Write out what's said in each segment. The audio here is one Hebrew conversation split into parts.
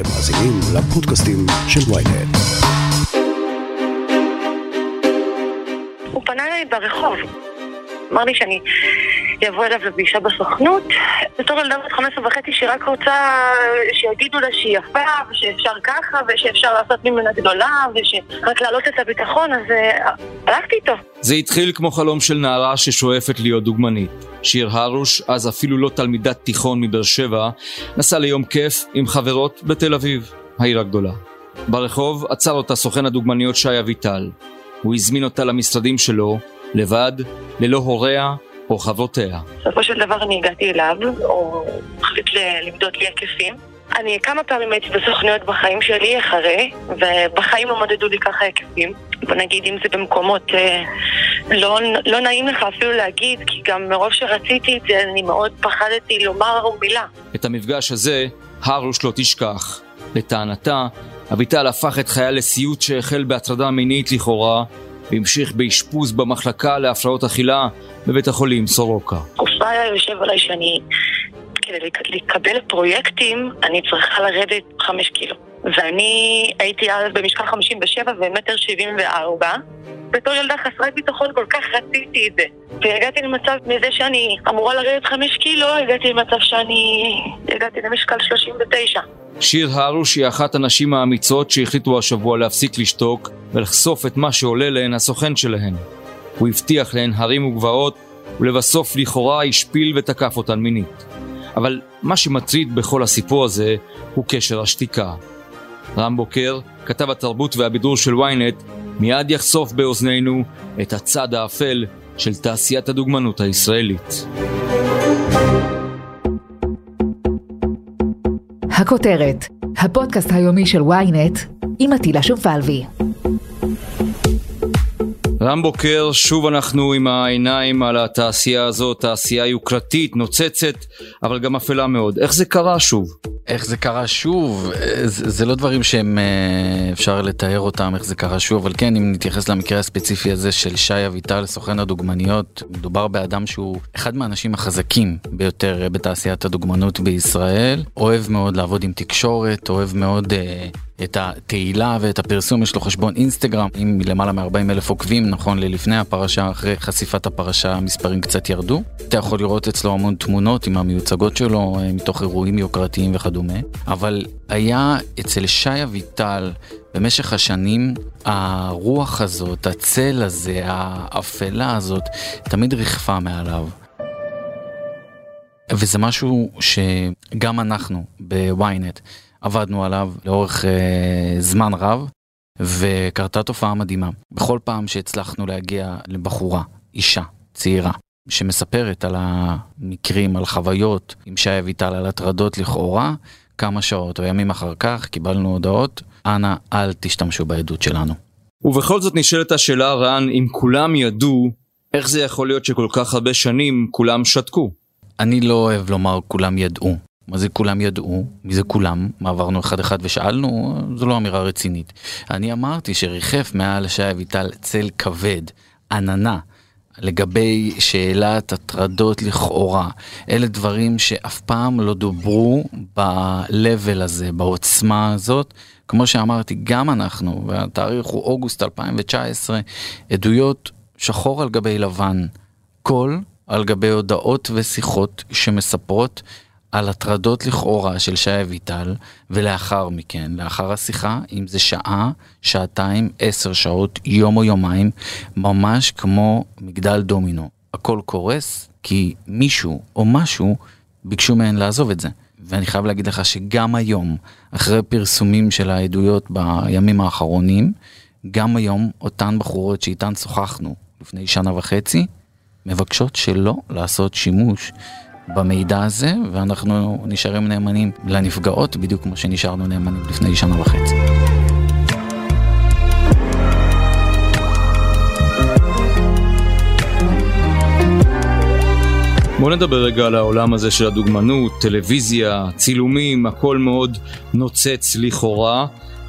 אתם מאזינים לפודקאסטים של ויינט. הוא פנה אליי ברחוב. אמר לי שאני אבוא אליו לפגישה בסוכנות. בתור ילדה בת 15 וחצי שרק רוצה שיגידו לה שהיא יפה, ושאפשר ככה, ושאפשר לעשות ממנה גדולה, ושרק להעלות את הביטחון, אז אה, הלכתי איתו. זה התחיל כמו חלום של נערה ששואפת להיות דוגמנית. שיר הרוש, אז אפילו לא תלמידת תיכון מבאר שבע, נסע ליום כיף עם חברות בתל אביב, העיר הגדולה. ברחוב עצר אותה סוכן הדוגמניות שי אביטל. הוא הזמין אותה למשרדים שלו, לבד, ללא הוריה או חברותיה. בסופו של דבר אני הגעתי אליו, הוא החליט למדוד לי היקפים. אני כמה פעמים הייתי בסוכניות בחיים שלי אחרי, ובחיים לא מדדו לי ככה היקפים. בוא נגיד אם זה במקומות אה, לא, לא נעים לך אפילו להגיד, כי גם מרוב שרציתי את זה אני מאוד פחדתי לומר מילה. את המפגש הזה הרוש לא תשכח. לטענתה, אביטל הפך את חייה לסיוט שהחל בהטרדה מינית לכאורה, והמשיך באשפוז במחלקה להפרעות אכילה בבית החולים סורוקה. היה יושב עליי שאני, כדי לקבל פרויקטים, אני צריכה לרדת חמש קילו. ואני הייתי אז במשקל 57 ומטר 74. בתור ילדה חסרת ביטחון כל כך רציתי את זה. והגעתי למצב, מזה שאני אמורה לרדת חמש קילו, הגעתי למצב שאני... הגעתי למשקל 39. שיר הרוש היא אחת הנשים האמיצות שהחליטו השבוע להפסיק לשתוק ולחשוף את מה שעולה להן הסוכן שלהן. הוא הבטיח להן הרים וגבעות, ולבסוף לכאורה השפיל ותקף אותן מינית. אבל מה שמטריד בכל הסיפור הזה הוא קשר השתיקה. רם בוקר, כתב התרבות והבידור של ynet, מיד יחשוף באוזנינו את הצד האפל של תעשיית הדוגמנות הישראלית. הכותרת, הפודקאסט היומי של ynet עם עטילה שומפלבי. רם בוקר, שוב אנחנו עם העיניים על התעשייה הזאת, תעשייה יוקרתית, נוצצת, אבל גם אפלה מאוד. איך זה קרה שוב? איך זה קרה שוב זה, זה לא דברים שהם אה, אפשר לתאר אותם איך זה קרה שוב אבל כן אם נתייחס למקרה הספציפי הזה של שי אביטל סוכן הדוגמניות מדובר באדם שהוא אחד מהאנשים החזקים ביותר אה, בתעשיית הדוגמנות בישראל אוהב מאוד לעבוד עם תקשורת אוהב מאוד אה, את התהילה ואת הפרסום, יש לו חשבון אינסטגרם עם למעלה מ-40 אלף עוקבים, נכון ללפני הפרשה, אחרי חשיפת הפרשה המספרים קצת ירדו. אתה יכול לראות אצלו המון תמונות עם המיוצגות שלו אה, מתוך אירועים יוקרתיים וכדומה, אבל היה אצל שי אביטל במשך השנים הרוח הזאת, הצל הזה, האפלה הזאת, תמיד ריחפה מעליו. וזה משהו שגם אנחנו בוויינט עבדנו עליו לאורך אה, זמן רב, וקרתה תופעה מדהימה. בכל פעם שהצלחנו להגיע לבחורה, אישה, צעירה, שמספרת על המקרים, על חוויות עם שי אביטל, על הטרדות לכאורה, כמה שעות או ימים אחר כך קיבלנו הודעות, אנא אל תשתמשו בעדות שלנו. ובכל זאת נשאלת השאלה, רן, אם כולם ידעו, איך זה יכול להיות שכל כך הרבה שנים כולם שתקו? אני לא אוהב לומר כולם ידעו. מה זה כולם ידעו? מי זה כולם? מה עברנו אחד אחד ושאלנו? זו לא אמירה רצינית. אני אמרתי שריחף מעל שי אביטל צל כבד, עננה. לגבי שאלת הטרדות לכאורה, אלה דברים שאף פעם לא דוברו ב-level הזה, בעוצמה הזאת. כמו שאמרתי, גם אנחנו, והתאריך הוא אוגוסט 2019, עדויות שחור על גבי לבן, קול על גבי הודעות ושיחות שמספרות על הטרדות לכאורה של שי אביטל, ולאחר מכן, לאחר השיחה, אם זה שעה, שעתיים, עשר שעות, יום או יומיים, ממש כמו מגדל דומינו. הכל קורס כי מישהו או משהו ביקשו מהן לעזוב את זה. ואני חייב להגיד לך שגם היום, אחרי פרסומים של העדויות בימים האחרונים, גם היום אותן בחורות שאיתן שוחחנו לפני שנה וחצי, מבקשות שלא לעשות שימוש במידע הזה, ואנחנו נשארים נאמנים לנפגעות, בדיוק כמו שנשארנו נאמנים לפני שנה וחצי. בוא נדבר רגע על העולם הזה של הדוגמנות, טלוויזיה, צילומים, הכל מאוד נוצץ לכאורה,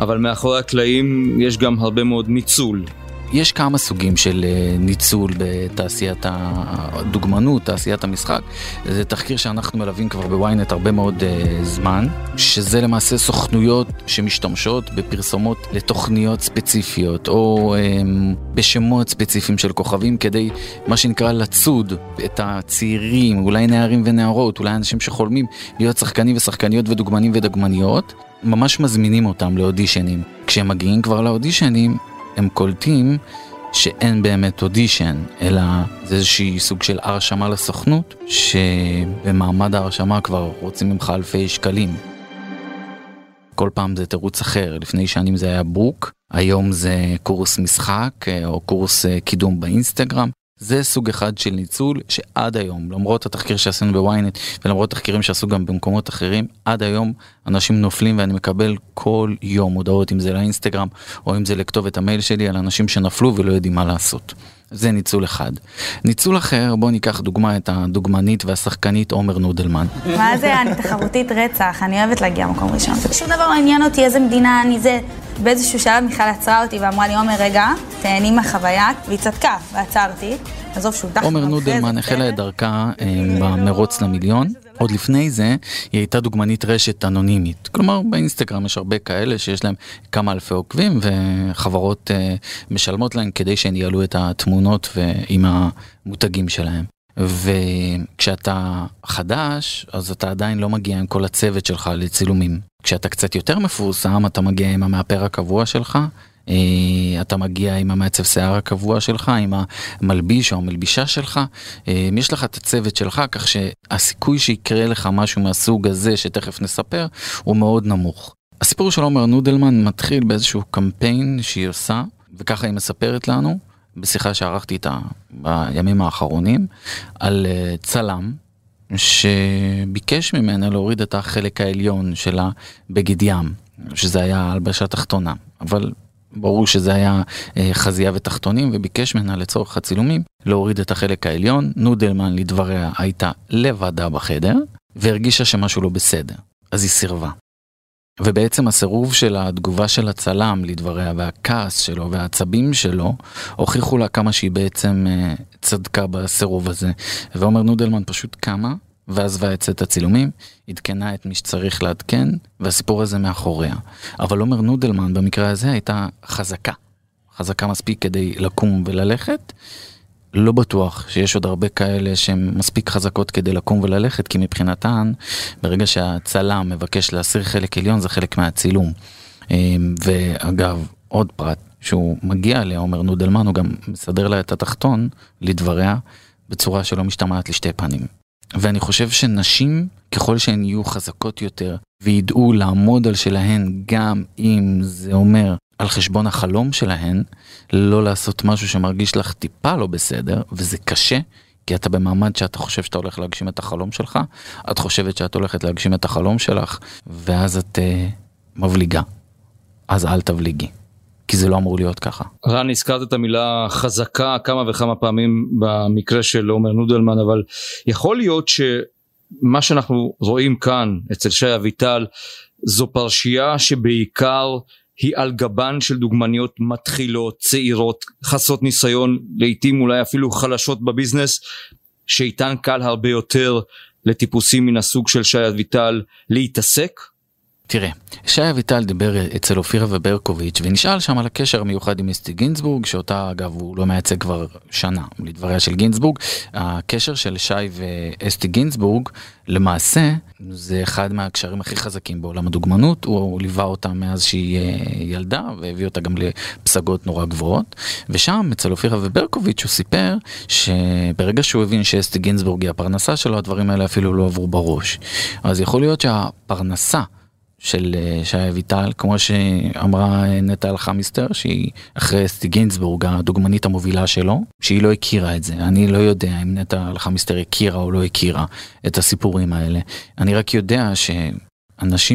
אבל מאחורי הקלעים יש גם הרבה מאוד ניצול. יש כמה סוגים של אה, ניצול בתעשיית הדוגמנות, תעשיית המשחק. זה תחקיר שאנחנו מלווים כבר בוויינט הרבה מאוד uh, זמן, שזה למעשה סוכנויות שמשתמשות בפרסומות לתוכניות ספציפיות, או um, בשמות ספציפיים של כוכבים, כדי מה שנקרא לצוד את הצעירים, אולי נערים ונערות, אולי אנשים שחולמים להיות שחקנים ושחקניות ודוגמנים ודגמניות. ממש מזמינים אותם לאודישנים. כשהם מגיעים כבר לאודישנים, הם קולטים שאין באמת אודישן, אלא זה איזשהי סוג של הרשמה לסוכנות, שבמעמד ההרשמה כבר רוצים ממך אלפי שקלים. כל פעם זה תירוץ אחר, לפני שנים זה היה בוק, היום זה קורס משחק אה, או קורס אה, קידום באינסטגרם. זה סוג אחד של ניצול שעד היום, למרות התחקיר שעשינו בוויינט ולמרות תחקירים שעשו גם במקומות אחרים, עד היום אנשים נופלים ואני מקבל כל יום הודעות, אם זה לאינסטגרם או אם זה לכתובת המייל שלי, על אנשים שנפלו ולא יודעים מה לעשות. זה ניצול אחד. ניצול אחר, בואו ניקח דוגמה את הדוגמנית והשחקנית עומר נודלמן. מה זה, אני תחרותית רצח, אני אוהבת להגיע מקום ראשון. שום דבר לא עניין אותי איזה מדינה אני זה. באיזשהו שלב מיכל עצרה אותי ואמרה לי, עומר, רגע, תהני מהחוויה, והיא צדקה, ועצרתי. עזוב שהוא דחף עומר נודלמן החלה את דרכה אה, במרוץ למיליון. עוד לפני זה, היא הייתה דוגמנית רשת אנונימית. כלומר, באינסטגרם יש הרבה כאלה שיש להם כמה אלפי עוקבים, וחברות uh, משלמות להם כדי שהן יעלו את התמונות עם המותגים שלהם. וכשאתה חדש, אז אתה עדיין לא מגיע עם כל הצוות שלך לצילומים. כשאתה קצת יותר מפורסם, אתה מגיע עם המאפר הקבוע שלך, אה, אתה מגיע עם המעצב שיער הקבוע שלך, עם המלביש או המלבישה שלך, אה, יש לך את הצוות שלך, כך שהסיכוי שיקרה לך משהו מהסוג הזה, שתכף נספר, הוא מאוד נמוך. הסיפור של עומר נודלמן מתחיל באיזשהו קמפיין שהיא עושה, וככה היא מספרת לנו, בשיחה שערכתי איתה בימים האחרונים, על אה, צלם. שביקש ממנה להוריד את החלק העליון שלה בגד ים, שזה היה הלבשה תחתונה, אבל ברור שזה היה אה, חזייה ותחתונים וביקש ממנה לצורך הצילומים להוריד את החלק העליון. נודלמן לדבריה הייתה לבדה בחדר והרגישה שמשהו לא בסדר, אז היא סירבה. ובעצם הסירוב של התגובה של הצלם לדבריה והכעס שלו והעצבים שלו הוכיחו לה כמה שהיא בעצם אה, צדקה בסירוב הזה. ועומר נודלמן פשוט קמה ועזבה את סט הצילומים, עדכנה את מי שצריך לעדכן, והסיפור הזה מאחוריה. אבל עומר נודלמן במקרה הזה הייתה חזקה. חזקה מספיק כדי לקום וללכת. לא בטוח שיש עוד הרבה כאלה שהן מספיק חזקות כדי לקום וללכת, כי מבחינתן, ברגע שהצלם מבקש להסיר חלק עליון, זה חלק מהצילום. אמ, ואגב, עוד פרט, שהוא מגיע לעומר נודלמן, הוא גם מסדר לה את התחתון, לדבריה, בצורה שלא משתמעת לשתי פנים. ואני חושב שנשים, ככל שהן יהיו חזקות יותר וידעו לעמוד על שלהן, גם אם זה אומר על חשבון החלום שלהן, לא לעשות משהו שמרגיש לך טיפה לא בסדר, וזה קשה, כי אתה במעמד שאתה חושב שאתה הולך להגשים את החלום שלך, את חושבת שאת הולכת להגשים את החלום שלך, ואז את uh, מבליגה. אז אל תבליגי. כי זה לא אמור להיות ככה. רן, הזכרת את המילה חזקה כמה וכמה פעמים במקרה של עומר נודלמן, אבל יכול להיות שמה שאנחנו רואים כאן אצל שי אביטל זו פרשייה שבעיקר היא על גבן של דוגמניות מתחילות, צעירות, חסרות ניסיון, לעיתים אולי אפילו חלשות בביזנס, שאיתן קל הרבה יותר לטיפוסים מן הסוג של שי אביטל להתעסק תראה, שי אביטל דיבר אצל אופירה וברקוביץ' ונשאל שם על הקשר המיוחד עם אסתי גינזבורג, שאותה אגב הוא לא מייצג כבר שנה, לדבריה של גינזבורג. הקשר של שי ואסתי גינזבורג, למעשה, זה אחד מהקשרים הכי חזקים בעולם הדוגמנות, הוא ליווה אותה מאז שהיא אה, ילדה והביא אותה גם לפסגות נורא גבוהות. ושם, אצל אופירה וברקוביץ', הוא סיפר שברגע שהוא הבין שאסתי גינזבורג היא הפרנסה שלו, הדברים האלה אפילו לא עברו בראש. אז יכול להיות שהפרנסה של אה, שי אביטל, כמו שאמרה אה, נטע אלחמיסטר, שהיא אחרי אסטי גינזבורג, הדוגמנית המובילה שלו, שהיא לא הכירה את זה. אני לא יודע אם נטע אלחמיסטר הכירה או לא הכירה את הסיפורים האלה. אני רק יודע ש...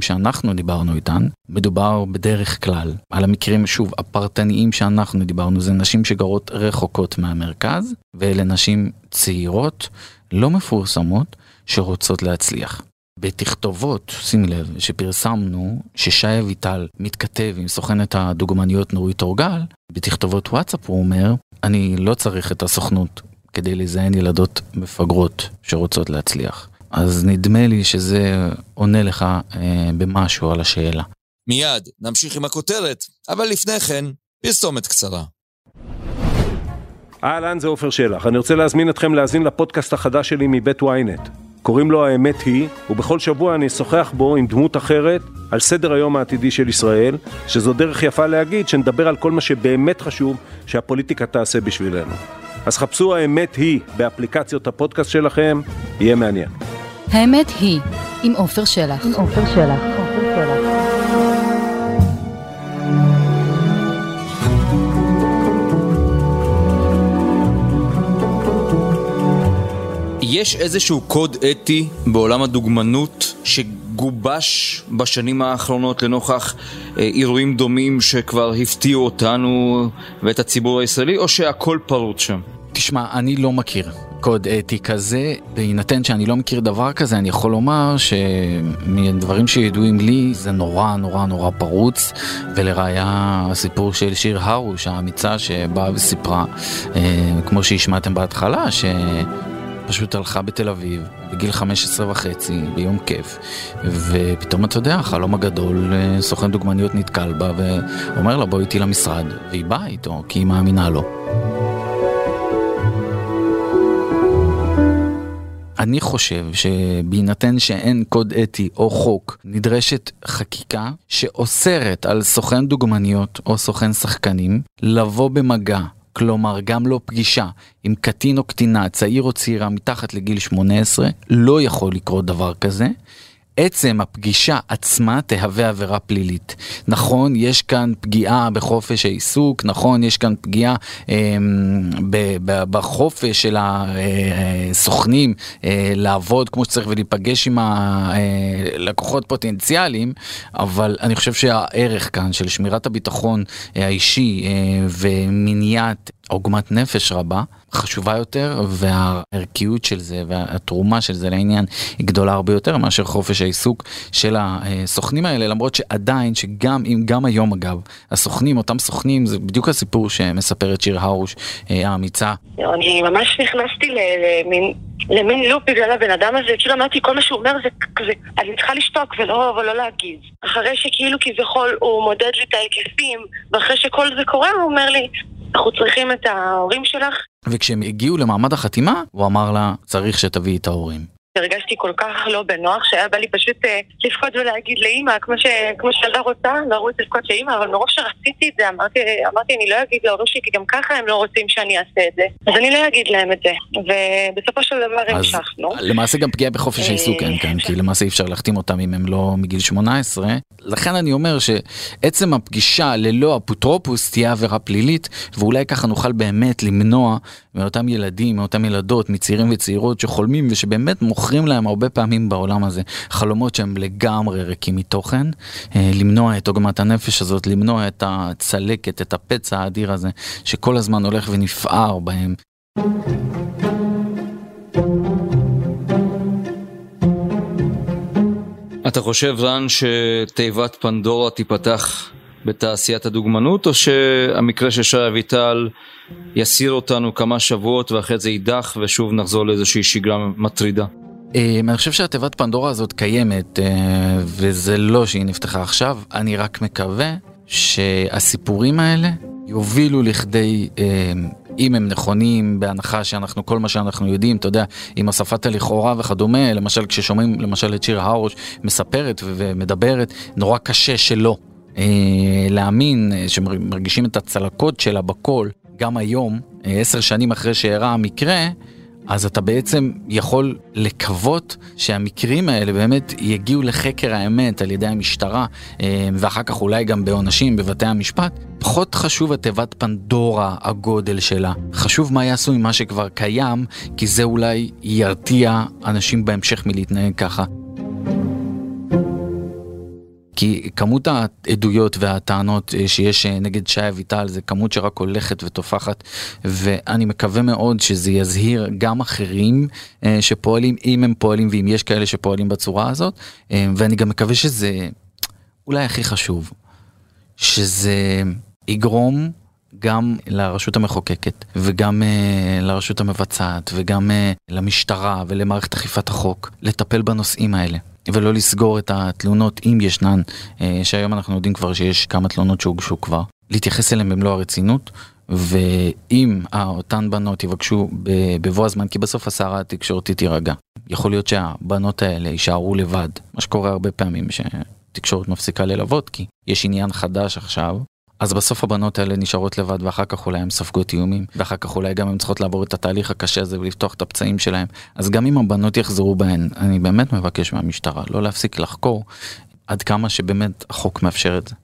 שאנחנו דיברנו איתן, מדובר בדרך כלל על המקרים, שוב, הפרטניים שאנחנו דיברנו, זה נשים שגרות רחוקות מהמרכז, ואלה נשים צעירות, לא מפורסמות, שרוצות להצליח. בתכתובות, שימי לב, שפרסמנו, ששי אביטל מתכתב עם סוכנת הדוגמניות נורית אורגל, בתכתובות וואטסאפ הוא אומר, אני לא צריך את הסוכנות כדי לזיין ילדות מפגרות שרוצות להצליח. אז נדמה לי שזה עונה לך אה, במשהו על השאלה. מיד, נמשיך עם הכותרת, אבל לפני כן, פרסומת קצרה. אהלן, זה עופר שלח. אני רוצה להזמין אתכם להאזין לפודקאסט החדש שלי מבית ynet. קוראים לו האמת היא, ובכל שבוע אני אשוחח בו עם דמות אחרת על סדר היום העתידי של ישראל, שזו דרך יפה להגיד שנדבר על כל מה שבאמת חשוב שהפוליטיקה תעשה בשבילנו. אז חפשו האמת היא באפליקציות הפודקאסט שלכם, יהיה מעניין. האמת היא, עם עופר שלח. עם עופר שלח. יש איזשהו קוד אתי בעולם הדוגמנות שגובש בשנים האחרונות לנוכח אה, אירועים דומים שכבר הפתיעו אותנו ואת הציבור הישראלי, או שהכל פרוץ שם? תשמע, אני לא מכיר קוד אתי כזה, בהינתן שאני לא מכיר דבר כזה, אני יכול לומר שמדברים שידועים לי זה נורא נורא נורא פרוץ, ולראיה הסיפור של שיר הרוש האמיצה שבאה וסיפרה, אה, כמו שהשמעתם בהתחלה, ש... פשוט הלכה בתל אביב, בגיל 15 וחצי, ביום כיף, ופתאום אתה יודע, החלום הגדול, אה, סוכן דוגמניות נתקל בה ואומר לה בואי איתי למשרד, והיא באה איתו, כי היא מאמינה לו. אני חושב שבהינתן שאין קוד אתי או חוק, נדרשת חקיקה שאוסרת על סוכן דוגמניות או סוכן שחקנים לבוא במגע כלומר גם לא פגישה עם קטין או קטינה, צעיר או צעירה מתחת לגיל 18, לא יכול לקרות דבר כזה. עצם הפגישה עצמה תהווה עבירה פלילית. נכון, יש כאן פגיעה בחופש העיסוק, נכון, יש כאן פגיעה אה, בחופש של הסוכנים אה, לעבוד כמו שצריך ולהיפגש עם הלקוחות אה, פוטנציאליים, אבל אני חושב שהערך כאן של שמירת הביטחון אה, האישי אה, ומניעת עוגמת נפש רבה. חשובה יותר והערכיות של זה והתרומה של זה לעניין היא גדולה הרבה יותר מאשר חופש העיסוק של הסוכנים האלה למרות שעדיין שגם אם גם היום אגב הסוכנים אותם סוכנים זה בדיוק הסיפור שמספרת שיר הרוש אה, האמיצה. אני ממש נכנסתי למין למין לופ בגלל הבן אדם הזה, כאילו אמרתי, כל מה שהוא אומר זה כזה, אני צריכה לשתוק ולא, ולא להגיב. אחרי שכאילו כביכול הוא מודד לי את ההיקפים, ואחרי שכל זה קורה הוא אומר לי, אנחנו צריכים את ההורים שלך. וכשהם הגיעו למעמד החתימה, הוא אמר לה, צריך שתביאי את ההורים. הרגשתי כל כך לא בנוח, שהיה בא לי פשוט אה, לבכות ולהגיד לאימא, כמו, ש, כמו שילדה רוצה, לרוץ לבכות לאימא, אבל מרוב שרציתי את זה, אמרתי, אמרתי, אני לא אגיד להורים שלי, כי גם ככה הם לא רוצים שאני אעשה את זה. אז אני לא אגיד להם את זה. ובסופו של דבר המשכנו. למעשה גם פגיעה בחופש העיסוק אין כאן, כי למעשה אי אפשר להחתים אותם אם הם לא מגיל 18. לכן אני אומר שעצם הפגישה ללא אפוטרופוס תהיה עבירה פלילית, ואולי ככה נוכל באמת למנוע מאותם ילדים, מאותם ילדות, מצעירים וצעירות שחולמים ושבאמת מוכרים להם הרבה פעמים בעולם הזה חלומות שהם לגמרי ריקים מתוכן, אה, למנוע את עוגמת הנפש הזאת, למנוע את הצלקת, את הפצע האדיר הזה, שכל הזמן הולך ונפער בהם. אתה חושב, רן, שתיבת פנדורה תיפתח בתעשיית הדוגמנות, או שהמקרה של שי אביטל יסיר אותנו כמה שבועות ואחרי זה יידח ושוב נחזור לאיזושהי שגרה מטרידה? אה, אני חושב שהתיבת פנדורה הזאת קיימת, אה, וזה לא שהיא נפתחה עכשיו, אני רק מקווה שהסיפורים האלה יובילו לכדי, אה, אם הם נכונים, בהנחה שאנחנו, כל מה שאנחנו יודעים, אתה יודע, עם הוספת הלכאורה וכדומה, למשל כששומעים למשל את שיר הרוש מספרת ומדברת, נורא קשה שלא. להאמין שמרגישים את הצלקות שלה בקול, גם היום, עשר שנים אחרי שאירע המקרה, אז אתה בעצם יכול לקוות שהמקרים האלה באמת יגיעו לחקר האמת על ידי המשטרה, אה, ואחר כך אולי גם בעונשים בבתי המשפט. פחות חשוב התיבת פנדורה, הגודל שלה. חשוב מה יעשו עם מה שכבר קיים, כי זה אולי ירתיע אנשים בהמשך מלהתנהג ככה. כי כמות העדויות והטענות אה, שיש אה, נגד שי אביטל זה כמות שרק הולכת ותופחת, ואני מקווה מאוד שזה יזהיר גם אחרים אה, שפועלים, אם הם פועלים ואם יש כאלה שפועלים בצורה הזאת, ואני גם מקווה שזה אולי הכי חשוב, שזה יגרום גם לרשות המחוקקת וגם uh, לרשות המבצעת וגם uh, למשטרה ולמערכת אכיפת החוק לטפל בנושאים האלה. ולא לסגור את התלונות אם ישנן, uh, שהיום אנחנו יודעים כבר שיש כמה תלונות שהוגשו כבר, להתייחס אליהן במלוא הרצינות, ואם אותן בנות יבקשו בבוא הזמן, כי בסוף הסערה התקשורתית תירגע. יכול להיות שהבנות האלה יישארו לבד, מה שקורה הרבה פעמים שתקשורת מפסיקה ללוות, כי יש עניין חדש עכשיו, אז בסוף הבנות האלה נשארות לבד ואחר כך אולי הן ספגות איומים ואחר כך אולי גם הן צריכות לעבור את התהליך הקשה הזה ולפתוח את הפצעים שלהם אז גם אם הבנות יחזרו בהן אני באמת מבקש מהמשטרה לא להפסיק לחקור עד כמה שבאמת החוק מאפשר את זה.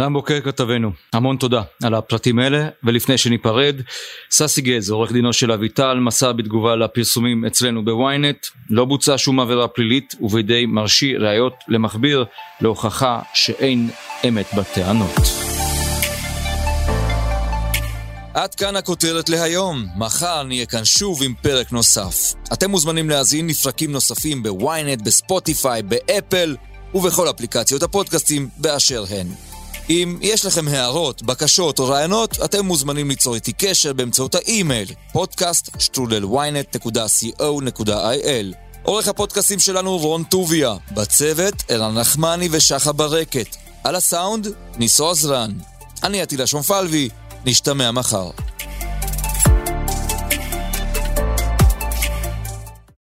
רם בוקר כתבנו, המון תודה על הפרטים האלה, ולפני שניפרד, ססי גז, עורך דינו של אביטל, מסר בתגובה לפרסומים אצלנו בוויינט, לא בוצעה שום עבירה פלילית, ובידי מרשי ראיות למכביר להוכחה שאין אמת בטענות. עד כאן הכותרת להיום, מחר נהיה כאן שוב עם פרק נוסף. אתם מוזמנים להאזין לפרקים נוספים בוויינט, בספוטיפיי, באפל ובכל אפליקציות הפודקאסטים באשר הן. אם יש לכם הערות, בקשות או רעיונות, אתם מוזמנים ליצור איתי קשר באמצעות האימייל podcaststrudelynet.co.il עורך הפודקאסטים שלנו רון טוביה, בצוות ערן נחמני ושחה ברקת, על הסאונד ניסו עזרן. אני עטילה שומפלבי, נשתמע מחר.